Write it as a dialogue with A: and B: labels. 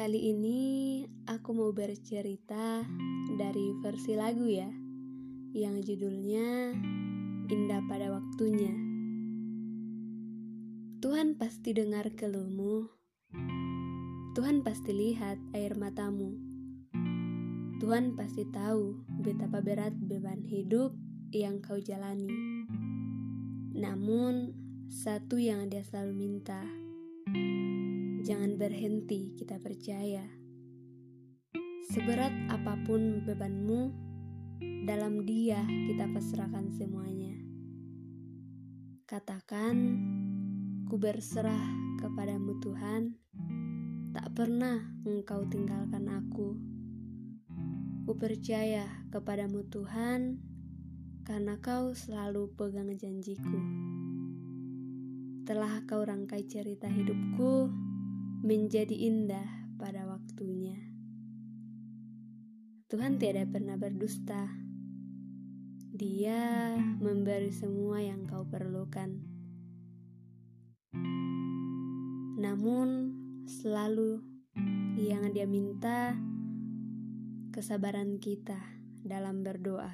A: Kali ini aku mau bercerita dari versi lagu ya, yang judulnya Indah pada Waktunya. Tuhan pasti dengar keluhmu, Tuhan pasti lihat air matamu, Tuhan pasti tahu betapa berat beban hidup yang kau jalani. Namun, satu yang dia selalu minta, Jangan berhenti kita percaya. Seberat apa pun bebanmu, dalam dia kita pasrahkan semuanya. Katakan, ku berserah kepadamu Tuhan, tak pernah engkau tinggalkan aku. Ku percaya kepadamu Tuhan, karena kau selalu pegang janjiku. Telah kau rangkai cerita hidupku, menjadi indah pada waktunya. Tuhan tiada pernah berdusta. Dia memberi semua yang kau perlukan. Namun, selalu yang dia minta kesabaran kita dalam berdoa.